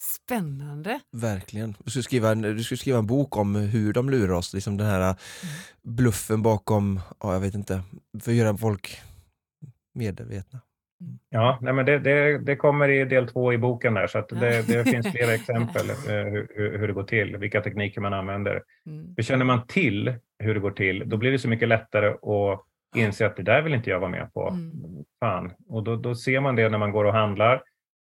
S2: Spännande.
S3: Verkligen. Du skulle, skriva en, du skulle skriva en bok om hur de lurar oss, liksom den här mm. bluffen bakom, ja, jag vet inte, för att göra folk medvetna.
S4: Mm. Ja, nej men det, det, det, kommer i del två i boken där, så att det, det finns flera exempel eh, hur, hur, det går till, vilka tekniker man använder. Mm. För känner man till hur det går till, då blir det så mycket lättare att inse att det där vill inte jag vara med på. Mm. Fan. Och då, då ser man det när man går och handlar.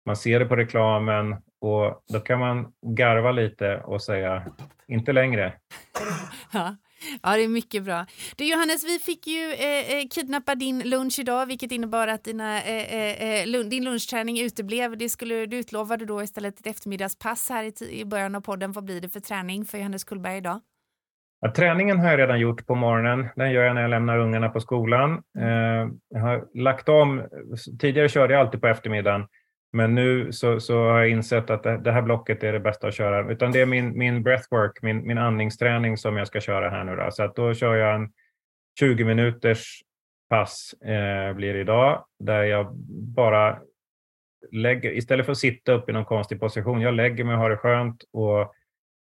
S4: Man ser det på reklamen och då kan man garva lite och säga inte längre.
S2: Ja. Ja, det är mycket bra. Du Johannes, vi fick ju eh, eh kidnappa din lunch idag, vilket innebar att dina, eh, eh, eh din lunchträning uteblev. Det skulle, du utlovade då istället ett eftermiddagspass här i, i början av podden. Vad blir det för träning för Johannes Kullberg idag?
S4: Ja, träningen har jag redan gjort på morgonen. Den gör jag när jag lämnar ungarna på skolan. Eh, jag har lagt om. Tidigare körde jag alltid på eftermiddagen. Men nu så, så har jag insett att det, det, här blocket är det bästa att köra. Utan det är min, min breathwork, min, min andningsträning som jag ska köra här nu. Då. Så att då kör jag en 20 minuters pass eh, blir det idag. Där jag bara lägger, istället för att sitta upp i någon konstig position, jag lägger mig och har det skönt och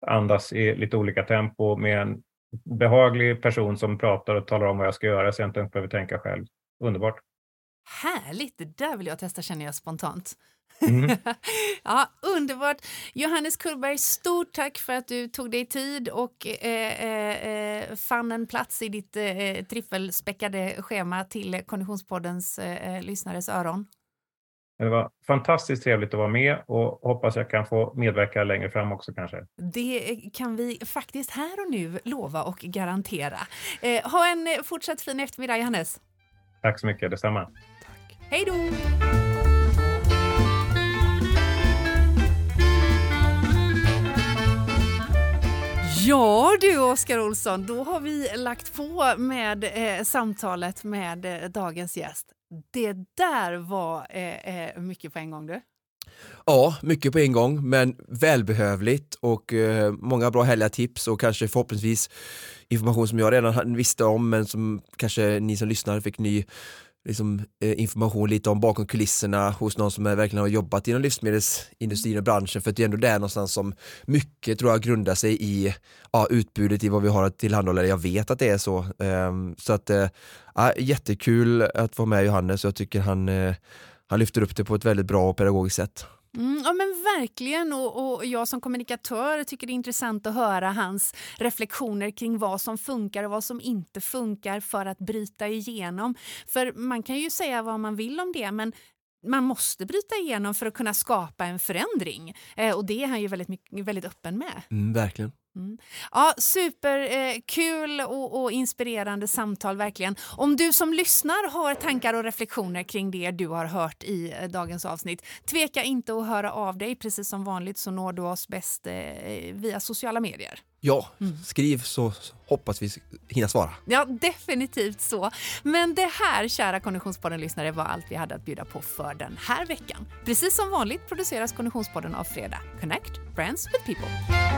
S4: andas i lite olika tempo med en behaglig person som pratar och talar om vad jag ska göra så jag inte ens behöver tänka själv. Underbart!
S2: Härligt! Det där vill jag testa känner jag spontant. Mm. ja, underbart. Johannes Kullberg, stort tack för att du tog dig tid och eh, eh, eh fann en plats i ditt eh, trippelspäckade schema till Konditionspoddens eh, lyssnares öron.
S4: Det var fantastiskt trevligt att vara med och hoppas jag kan få medverka längre fram också kanske.
S2: Det kan vi faktiskt här och nu lova och garantera. Eh, ha en fortsatt fin eftermiddag Johannes.
S4: Tack så mycket, detsamma.
S2: Tack. Hej då! Ja du Oskar Olsson, då har vi lagt på med eh, samtalet med eh, dagens gäst. Det där var eh, eh, mycket på en gång du.
S3: Ja, mycket på en gång men välbehövligt och eh, många bra härliga tips och kanske förhoppningsvis information som jag redan visste om men som kanske ni som lyssnar fick ny liksom, eh, information lite om bakom kulisserna hos någon som är, verkligen har jobbat inom livsmedelsindustrin och branschen för det är ändå där någonstans som mycket tror jag grundar sig i ja, utbudet i vad vi har att tillhandahålla, jag vet att det är så. Ehm, så att eh, ja, jättekul att få med Johannes och jag tycker han, eh, han lyfter upp det på ett väldigt bra och pedagogiskt sätt.
S2: Mm, ja men verkligen och, och, jag som kommunikatör tycker det är intressant att höra hans reflektioner kring vad som funkar och vad som inte funkar för att bryta igenom. För man kan ju säga vad man vill om det men man måste bryta igenom för att kunna skapa en förändring. Eh, och det är han ju väldigt, väldigt öppen med.
S3: Mm, verkligen.
S2: Mm. Ja, Superkul eh, och, och, inspirerande samtal, verkligen. Om du som lyssnar har tankar och reflektioner kring det du har hört i eh, dagens avsnitt, tveka inte att höra av dig. Precis som vanligt så når du oss bäst eh, via sociala medier.
S3: Ja, skriv så hoppas vi hinna svara.
S2: Ja, definitivt så. Men det här, kära Konditionspodden-lyssnare, var allt vi hade att bjuda på för den här veckan. Precis som vanligt produceras Konditionspodden av Fredag. Connect Brands with People.